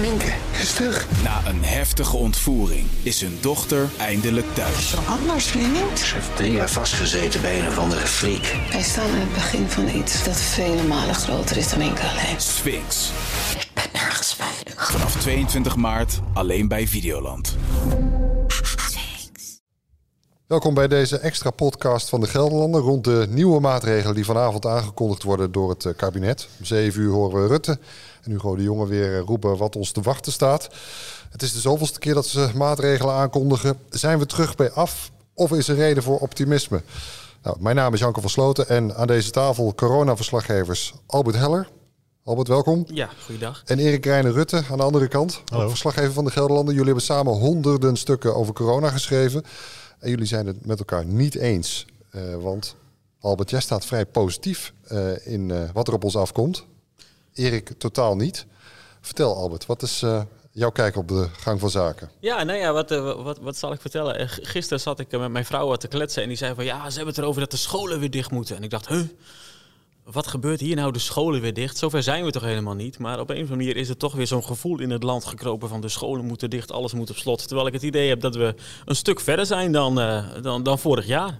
Minke is terug. Na een heftige ontvoering is hun dochter eindelijk thuis. Anders, vriend. Ze heeft drie jaar vastgezeten bij een of andere freak. Wij staan aan het begin van iets dat vele malen groter is dan Minke alleen. Sphinx. Ik ben nergens veilig. Vanaf 22 maart alleen bij Videoland. Welkom bij deze extra podcast van de Gelderlander rond de nieuwe maatregelen die vanavond aangekondigd worden door het eh, kabinet. Om 7 uur horen we Rutte en Hugo de Jonge weer eh, roepen wat ons te wachten staat. Het is de zoveelste keer dat ze maatregelen aankondigen. Zijn we terug bij af of is er reden voor optimisme? Nou, mijn naam is Janke van Sloten en aan deze tafel coronaverslaggevers Albert Heller. Albert, welkom. Ja, goeiedag. En Erik Reijnen Rutte aan de andere kant. Verslaggever van de Gelderlander. Jullie hebben samen honderden stukken over corona geschreven. En jullie zijn het met elkaar niet eens. Uh, want Albert, jij staat vrij positief uh, in uh, wat er op ons afkomt. Erik totaal niet. Vertel Albert, wat is jouw kijk op de gang van zaken? Ja, nou ja, wat, wat, wat zal ik vertellen? Gisteren zat ik met mijn vrouw te kletsen en die zei van... ja, ze hebben het erover dat de scholen weer dicht moeten. En ik dacht, huh? Wat gebeurt hier nou? De scholen weer dicht. Zover zijn we toch helemaal niet. Maar op een of andere manier is er toch weer zo'n gevoel in het land gekropen van de scholen moeten dicht, alles moet op slot. Terwijl ik het idee heb dat we een stuk verder zijn dan, uh, dan, dan vorig jaar.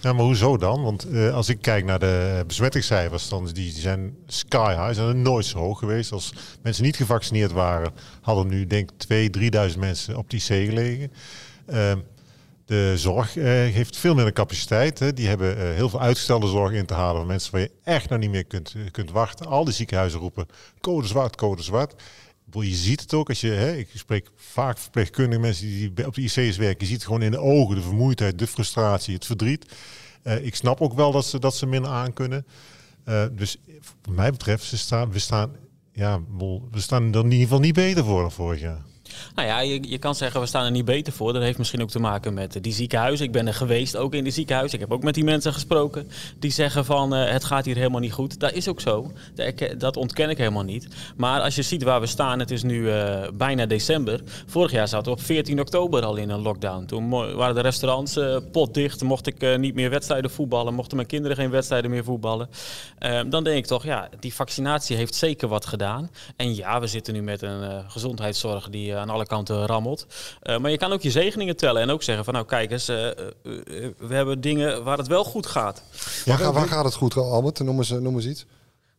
Ja, maar hoezo dan? Want uh, als ik kijk naar de besmettingscijfers, dan die, die zijn sky high. Zijn nooit zo hoog geweest. Als mensen niet gevaccineerd waren, hadden nu denk ik 2.000, 3.000 mensen op die C gelegen. Uh, de zorg uh, heeft veel minder capaciteit. Hè. Die hebben uh, heel veel uitgestelde zorg in te halen van mensen waar je echt nog niet meer kunt, uh, kunt wachten. Al die ziekenhuizen roepen code zwart, code zwart. Je ziet het ook als je, hè, ik spreek vaak verpleegkundige mensen die op de IC's werken. Je ziet gewoon in de ogen, de vermoeidheid, de frustratie, het verdriet. ik snap ook wel dat ze, dat ze minder aan kunnen. dus wat mij betreft, staan, we, staan, ja, we staan er in ieder geval niet beter voor dan vorig jaar. Nou ja, je, je kan zeggen we staan er niet beter voor. Dat heeft misschien ook te maken met die ziekenhuizen. Ik ben er geweest, ook in die ziekenhuizen. Ik heb ook met die mensen gesproken die zeggen van uh, het gaat hier helemaal niet goed. Dat is ook zo. Dat ontken ik helemaal niet. Maar als je ziet waar we staan, het is nu uh, bijna december. Vorig jaar zaten we op 14 oktober al in een lockdown. Toen waren de restaurants potdicht. Mocht ik niet meer wedstrijden voetballen. Mochten mijn kinderen geen wedstrijden meer voetballen. Ehm, dan denk ik toch, ja, die vaccinatie heeft zeker wat gedaan. En ja, we zitten nu met een gezondheidszorg die aan alle kanten rammelt. Uh, maar je kan ook je zegeningen tellen en ook zeggen van nou kijk eens, uh, uh, we hebben dingen waar het wel goed gaat. Ja, waar, waar gaat het goed, Albert? Noem eens, noem eens iets.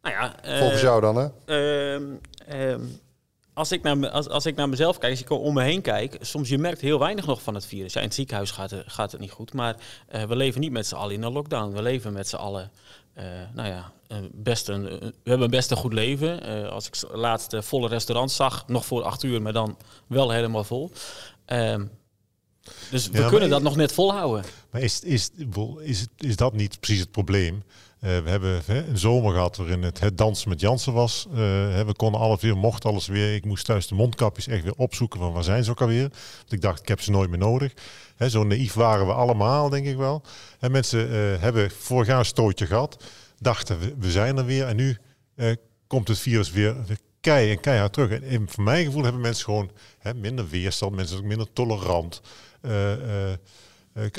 Nou ja, Volgens jou dan, hè? Ehm, ehm, als ik, naar, als, als ik naar mezelf kijk, als ik om me heen kijk, soms je merkt heel weinig nog van het virus. Ja, in het ziekenhuis gaat gaat het niet goed, maar we leven niet met z'n allen in een lockdown. We leven met z'n allen uh, nou ja, best een, we hebben best een goed leven. Uh, als ik laatst volle restaurant zag, nog voor acht uur, maar dan wel helemaal vol. Uh, dus we ja, kunnen dat nog net volhouden. Maar is, is, is, is dat niet precies het probleem? Uh, we hebben hè, een zomer gehad waarin het, het dansen met Jansen was. Uh, we konden alles weer, mocht alles weer. Ik moest thuis de mondkapjes echt weer opzoeken van waar zijn ze ook alweer. Want ik dacht, ik heb ze nooit meer nodig. Hè, zo naïef waren we allemaal, denk ik wel. En mensen uh, hebben vorig jaar een stootje gehad. Dachten, we, we zijn er weer. En nu komt het virus weer, weer kei en keihard terug. En in, voor mijn gevoel hebben mensen gewoon hè, minder weerstand. Mensen zijn ook minder tolerant. Uh,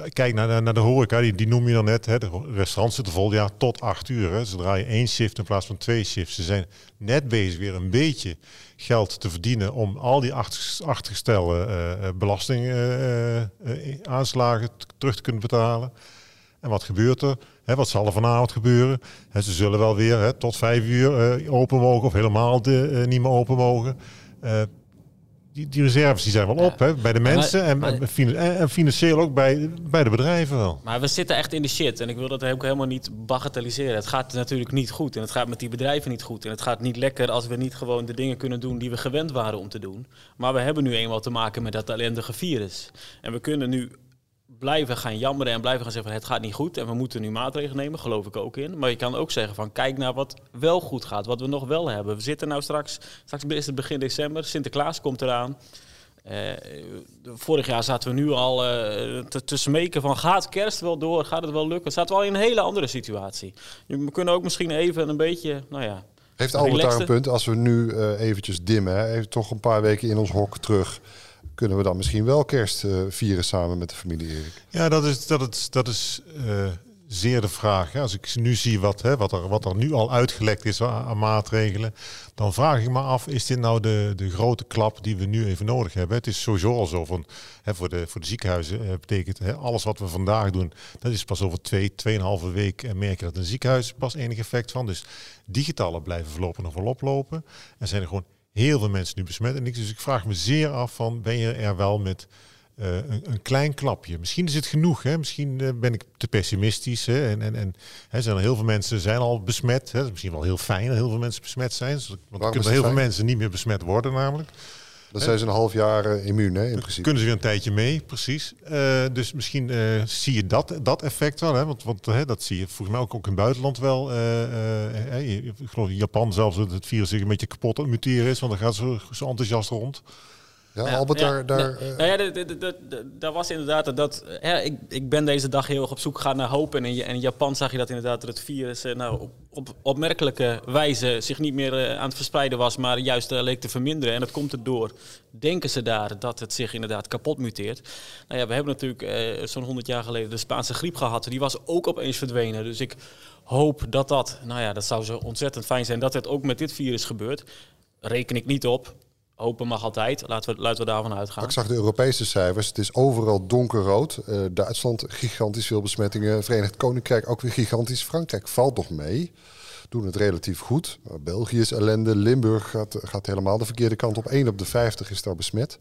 kijk naar, naar de horeca, die, die noem je dan net. Hè, de restaurants zitten vol ja, tot acht uur. Hè. Ze draaien één shift in plaats van twee shifts. Ze zijn net bezig weer een beetje geld te verdienen om al die achtergestelde uh, belastingaanslagen terug te kunnen betalen. En wat gebeurt er? Wat zal er vanavond gebeuren? Ze zullen wel weer tot vijf uur open mogen of helemaal niet meer open mogen die, die reserves die zijn wel op hè, bij de mensen en, en, financieel ook bij, bij de bedrijven wel. Maar we zitten echt in de shit en ik wil dat ook helemaal niet bagatelliseren. Het gaat natuurlijk niet goed en het gaat met die bedrijven niet goed. En het gaat niet lekker als we niet gewoon de dingen kunnen doen die we gewend waren om te doen. Maar we hebben nu eenmaal te maken met dat ellendige virus. En we kunnen nu blijven gaan jammeren en blijven gaan zeggen van het gaat niet goed en we moeten nu maatregelen nemen, geloof ik ook in. Maar je kan ook zeggen van kijk naar wat wel goed gaat, wat we nog wel hebben. We zitten nou straks, straks is het begin december, Sinterklaas komt eraan. Uh, vorig jaar zaten we nu al uh, te, te, smeken van gaat kerst wel door, gaat het wel lukken? Zaten we al in een hele andere situatie. We kunnen ook misschien even een beetje, nou ja... Heeft Albert daar een punt, als we nu uh, eventjes dimmen, hè, even toch een paar weken in ons hok terug kunnen we dan misschien wel kerst uh, vieren samen met de familie Erik? Ja, dat is, dat is, dat is uh, zeer de vraag. Als ik nu zie wat, hè, wat, er, wat er nu al uitgelekt is aan, maatregelen, dan vraag ik me af, is dit nou de, de grote klap die we nu even nodig hebben? Het is sowieso al zo van, hè, voor, de, voor de ziekenhuizen eh, betekent hè, alles wat we vandaag doen, dat is pas over twee, tweeënhalve week en merk je dat een ziekenhuis pas enig effect van. Dus die getallen blijven voorlopig nog wel oplopen. En zijn er gewoon heel veel mensen nu besmet. En ik, dus ik vraag me zeer af van, ben je er wel met eh, een, een, klein klapje. Misschien is het genoeg. Hè? Misschien uh, ben ik te pessimistisch. Hè? En, en, en hè, zijn er heel veel mensen zijn al besmet. Hè? misschien wel heel fijn dat heel veel mensen besmet zijn. Want er kunnen heel veel mensen niet meer besmet worden namelijk. Dan zijn ze een half jaar uh, immuun, hè, in principe. Kunnen ze weer een tijdje mee, precies. dus misschien zie je dat, dat effect wel. Hè? Want, want dat zie je volgens mij ook, ook in het buitenland wel. ik geloof in Japan zelfs dat het virus zich een beetje kapot muteren is. Want dan gaat zo, zo enthousiast rond. Ja, Albert, daar... daar nou, nou ja, daar was inderdaad dat... Ja, ik, ik ben deze dag heel erg op zoek gegaan naar hoop. En in, in Japan zag je dat inderdaad dat het virus uh, nou, op, op opmerkelijke wijze zich niet meer uh, aan het verspreiden was, maar juist uh, leek te verminderen. En dat komt erdoor, denken ze daar, dat het zich inderdaad kapot muteert. Nou ja, we hebben natuurlijk zo'n 100 jaar geleden de Spaanse griep gehad. Die was ook opeens verdwenen. Dus ik hoop dat dat, nou ja, dat zou zo ontzettend fijn zijn, dat het ook met dit virus gebeurt. Reken ik niet op. Hopen mag altijd. Laten we, laten we daarvan uitgaan. Ik zag de Europese cijfers. Het is overal donkerrood. Uh, Duitsland gigantisch veel besmettingen. Verenigd Koninkrijk ook weer gigantisch. Frankrijk valt nog mee. Doen het relatief goed. België is ellende. Limburg gaat, gaat helemaal de verkeerde kant op. 1 op de 50 is daar besmet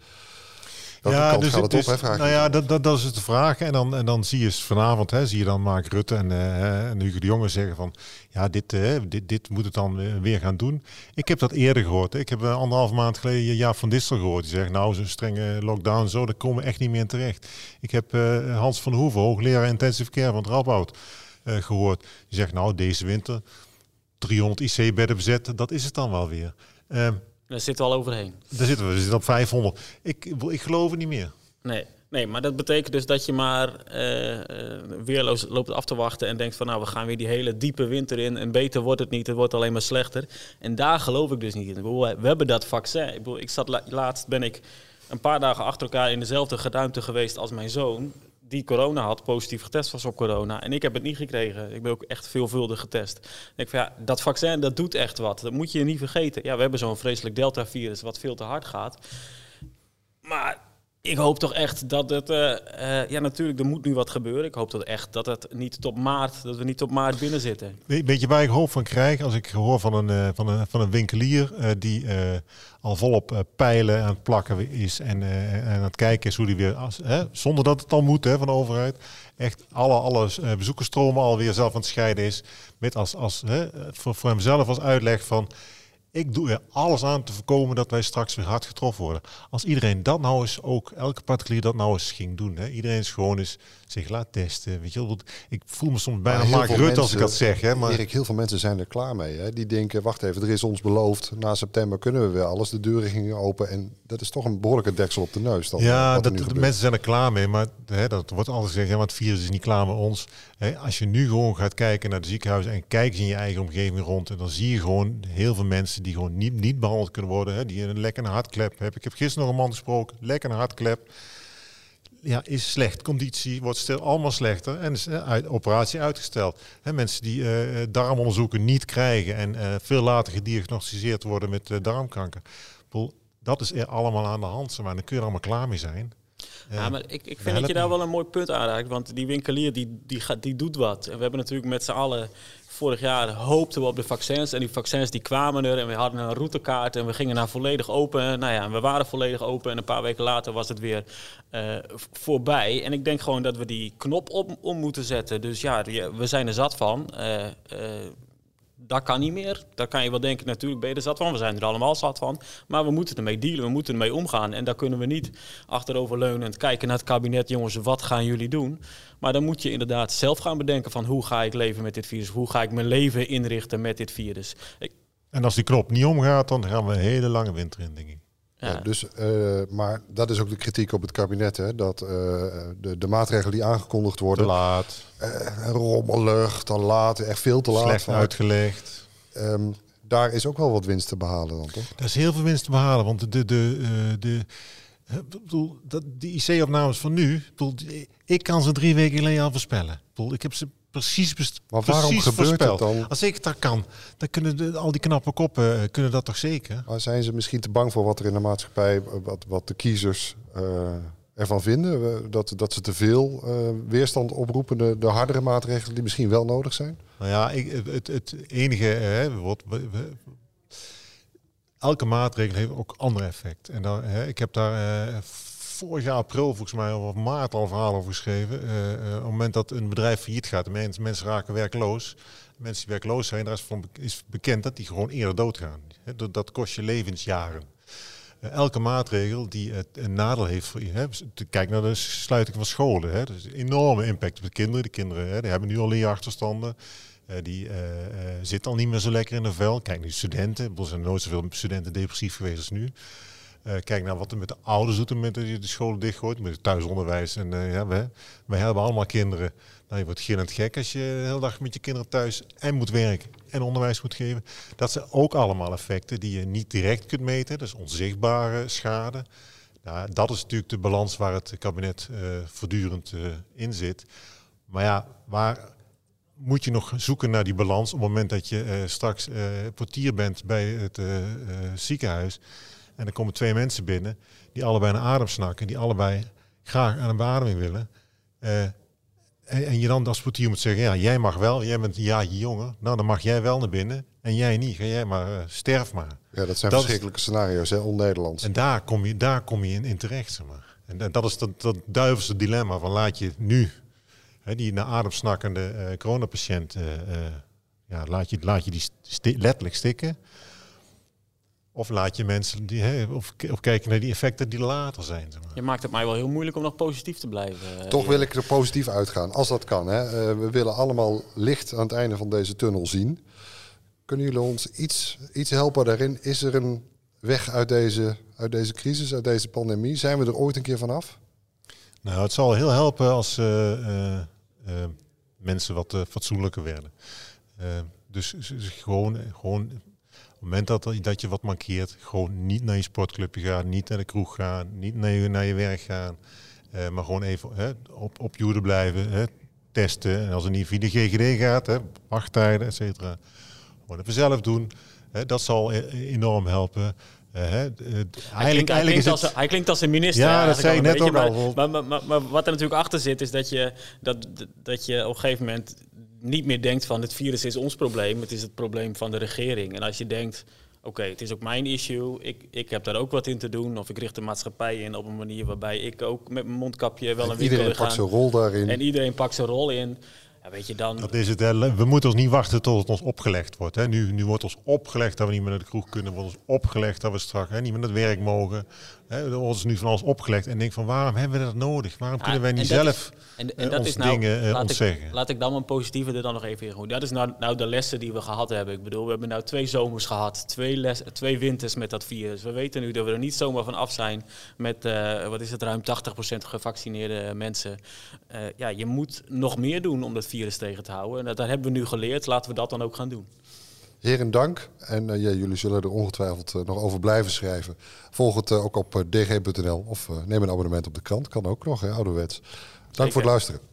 ja, dus, gaat het op, hè, Nou ja, dat, dat, dat is de vraag. En dan, en dan zie je vanavond, hè, zie je dan Mark Rutte en, uh, en Hugo de Jonge zeggen van... ja, dit, uh, dit, dit moet het dan weer gaan doen. Ik heb dat eerder gehoord. Hè. Ik heb uh, anderhalf maand geleden Jaap van Distel gehoord. Die zegt, nou, zo'n strenge lockdown zo, daar komen we echt niet meer in terecht. Ik heb Hans van Hoeven, hoogleraar intensive care van het Radboud, gehoord. Die zegt, nou, deze winter 300 IC-bedden bezet, dat is het dan wel weer. Daar zitten we al overheen. Daar zitten we, we zitten op 500. Ik, ik geloof het niet meer. Nee, nee, maar dat betekent dus dat je maar uh, weerloos loopt af te wachten en denkt van nou, we gaan weer die hele diepe winter in en beter wordt het niet, het wordt alleen maar slechter. En daar geloof ik dus niet in. We hebben dat vaccin. Ik, bedoel, ik zat laatst, ben ik een paar dagen achter elkaar in dezelfde geduimte geweest als mijn zoon die corona had, positief getest was op corona. En ik heb het niet gekregen. Ik ben ook echt veelvuldig getest. En ik van ja, dat vaccin dat doet echt wat. Dat moet je niet vergeten. Ja, we hebben zo'n vreselijk Delta-virus wat veel te hard gaat. Maar ik hoop toch echt dat het. Uh, uh, ja, natuurlijk, er moet nu wat gebeuren. Ik hoop dat echt dat het niet tot maart, dat we niet tot maart binnen zitten. Weet je waar ik hoop van krijg? Als ik hoor van een, uh, van een, van een winkelier die al volop pijlen aan het plakken is en, aan het kijken is hoe die weer, als, zonder dat het al moet hè, van de overheid, echt alle, alle bezoekersstromen alweer zelf aan het scheiden is. Met als, als, voor, voor hemzelf als uitleg van ik doe er alles aan te voorkomen dat wij straks weer hard getroffen worden. Als iedereen dat nou eens ook, elke particulier dat nou eens ging doen. Hè? Iedereen is gewoon eens zich laat testen. Weet je, ik voel me soms bijna Mark Rutte als ik dat zeg. Hè? Maar... Erik, heel veel mensen zijn er klaar mee. Hè? Die denken, wacht even, er is ons beloofd. Na september kunnen we weer alles. De deuren gingen open. En dat is toch een behoorlijke deksel op de neus. Dan, ja, dat, de mensen zijn er klaar mee. Maar hè, dat wordt altijd gezegd, want het virus is niet klaar met ons. Hè, als je nu gewoon gaat kijken naar de ziekenhuizen en kijkt in je eigen omgeving rond. En dan zie je gewoon heel veel mensen die gewoon niet, niet behandeld kunnen worden. Hè, die een lekker hartklep hebben. Ik heb gisteren nog een man gesproken, lekker een hartklep ja, is slecht. Conditie wordt stil, allemaal slechter en is uh, uit, operatie uitgesteld. He, mensen die uh, darmonderzoeken niet krijgen en uh, veel later gediagnosticeerd worden met darmkanker. Dat is er allemaal aan de hand. Maar dan kun je er allemaal klaar mee zijn. Ja, maar ik, ik vind dat je daar wel een mooi punt aanraakt. Want die winkelier die, die, gaat, die doet wat. En we hebben natuurlijk met z'n allen vorig jaar hoopten we op de vaccins. En die vaccins die kwamen er en we hadden een routekaart en we gingen naar volledig open. Nou ja, we waren volledig open en een paar weken later was het weer uh, voorbij. En ik denk gewoon dat we die knop op, om moeten zetten. Dus ja, we zijn er zat van. Uh, dat kan niet meer. Daar kan je wel denken, natuurlijk ben je er zat van. We zijn er allemaal zat van. Maar we moeten ermee dealen, we moeten ermee omgaan. En daar kunnen we niet achteroverleunend kijken naar het kabinet. Jongens, wat gaan jullie doen? Maar dan moet je inderdaad zelf gaan bedenken van hoe ga ik leven met dit virus? Hoe ga ik mijn leven inrichten met dit virus? Ik... En als die knop niet omgaat, dan gaan we een hele lange winter in, denk ik. Ja. dus, uh, maar dat is ook de kritiek op het kabinet. Hè, dat uh, de, de maatregelen die aangekondigd worden. Te laat. Uh, rommelig, te laat, echt veel te laat. Slecht uitgelegd. Um, daar is ook wel wat winst te behalen dan, toch? Daar is heel veel winst te behalen. Want de, de, de, de, dat, die IC-opnames van nu, bedoel, ik kan ze drie weken geleden al voorspellen. Bedoel, ik heb ze precies, Maar waarom precies gebeurt het voorspeld. dan? Als ik dat kan, dan kunnen de, al die knappe koppen eh, kunnen dat toch zeker? Maar zijn ze misschien te bang voor wat er in de maatschappij, eh, wat, wat de kiezers eh, ervan vinden? Dat, dat ze te veel weerstand oproepen, de, de hardere maatregelen die misschien wel nodig zijn? Nou ja, ik, het, het enige, wordt, we- elke maatregel heeft ook ander effect. En daar, hè, ik heb daar vorig jaar april volgens mij of maart al verhaal over geschreven. Eh, eh, op het moment dat een bedrijf failliet gaat, mensen, mensen raken werkloos. Mensen die werkloos zijn, daar is, bekend dat die gewoon eerder doodgaan. Dat, kost je levensjaren. Eh, elke maatregel die een nadeel heeft voor je. Hè, kijk naar de sluiting van scholen. Hè, dat is enorme impact op de kinderen. De kinderen die hebben nu al leerachterstanden. Die zitten al niet meer zo lekker in de vel. Kijk de studenten. Er zijn nooit zoveel studenten depressief geweest als nu. Eh, kijk naar wat er met de ouders doet, met je de scholen dichtgooit, met het thuisonderwijs. En eh, ja, wij hebben allemaal kinderen. Nou, je wordt gillend gek als je de hele dag met je kinderen thuis en moet werken en onderwijs moet geven. Dat zijn ook allemaal effecten die je niet direct kunt meten. Dat is onzichtbare schade. Nou, dat is natuurlijk de balans waar het kabinet eh, voortdurend in zit. Maar ja, waar moet je nog zoeken naar die balans op het moment dat je straks portier bent bij het ziekenhuis en er komen twee mensen binnen die allebei naar adem snakken, die allebei graag aan een beademing willen. Eh, en, en je dan als portier moet zeggen, ja, jij mag wel, jij bent een jaartje jonger, nou dan mag jij wel naar binnen en jij niet, ga jij maar, eh, sterf maar. Ja, dat zijn Dat is- verschrikkelijke scenario's, hè, on-Nederlands. En daar kom je, daar kom je in, in terecht, zeg maar. En dat- dat is dat, dat duivelse dilemma van laat je nu hè, die naar adem snakkende eh coronapatiënt, ja, laat, je, laat je die sti- letterlijk stikken. Of laat je mensen, die, hè, of, of kijken naar die effecten die later zijn. Zeg maar. Je maakt het mij wel heel moeilijk om nog positief te blijven. eh, Toch wil ik er positief uitgaan, als dat kan. Hè. Eh, we willen allemaal licht aan het einde van deze tunnel zien. Kunnen jullie ons iets, iets helpen daarin? Is er een weg uit deze, uit deze crisis, uit deze pandemie? Zijn we er ooit een keer vanaf? Nou, het zal heel helpen als eh, eh, eh, mensen wat fatsoenlijker werden. Dus, dus gewoon, gewoon het moment dat, dat je wat mankeert, gewoon niet naar je sportclubje gaan, niet naar de kroeg gaan, niet naar je, naar je werk gaan. eh, maar gewoon even hè, op, op je hoede blijven, hè, testen. En als het niet via de GGD gaat, hè, wachttijden, et cetera. Gewoon even zelf doen. Hè, dat zal e- enorm helpen. Hij eigenlijk, klinkt, hij, als, het... hij klinkt als een minister. Ja, dat zei ik net ook beetje, al. Maar, maar, maar, maar wat er natuurlijk achter zit, is dat je, dat, dat je op een gegeven moment niet meer denkt van het virus is ons probleem, het is het probleem van de regering. En als je denkt, oké, het is ook mijn issue, ik, ik heb daar ook wat in te doen, of ik richt de maatschappij in op een manier waarbij ik ook met mijn mondkapje wel een winkel Iedereen pakt zijn rol daarin. En iedereen pakt zijn rol in. Ja, weet je, dan, Dat is het. hè. We moeten ons niet wachten tot het ons opgelegd wordt. Hè. Nu, nu wordt ons opgelegd dat we niet meer naar de kroeg kunnen. Wordt ons opgelegd dat we straks hè, niet meer naar het werk mogen. Hè. Er wordt ons nu van alles opgelegd. En denk van waarom hebben we dat nodig? Waarom kunnen wij niet dat zelf is- en, eh, dat ons is nou, dingen eh, laat ontzeggen? Ik, laat ik dan mijn positieve er dan nog even in gooien. Dat is nou, nou de lessen die we gehad hebben. Ik bedoel, we hebben nou twee zomers gehad, twee, les, twee winters met dat virus. We weten nu dat we er niet zomaar van af zijn met, eh, wat is het, ruim 80% gevaccineerde mensen. Ja, je moet nog meer doen om dat virus tegen te houden. En dat, hebben we nu geleerd. Laten we dat dan ook gaan doen. Heren, dank. En eh, ja, jullie zullen er ongetwijfeld eh, nog over blijven schrijven. Volg het eh, ook op dg.nl of neem een abonnement op de krant. Kan ook nog, hè, ouderwets. Dank voor het luisteren.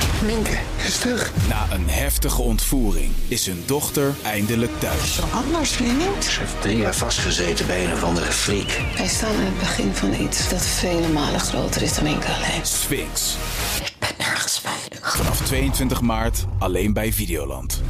Minke is terug. Na een heftige ontvoering is hun dochter eindelijk thuis. Anders, vriend. Ze heeft drie jaar vastgezeten bij een of andere freak. Wij staan aan het begin van iets dat vele malen groter is dan enkel alleen. Sphinx. Ben nergens veilig. Vanaf 22 maart alleen bij Videoland.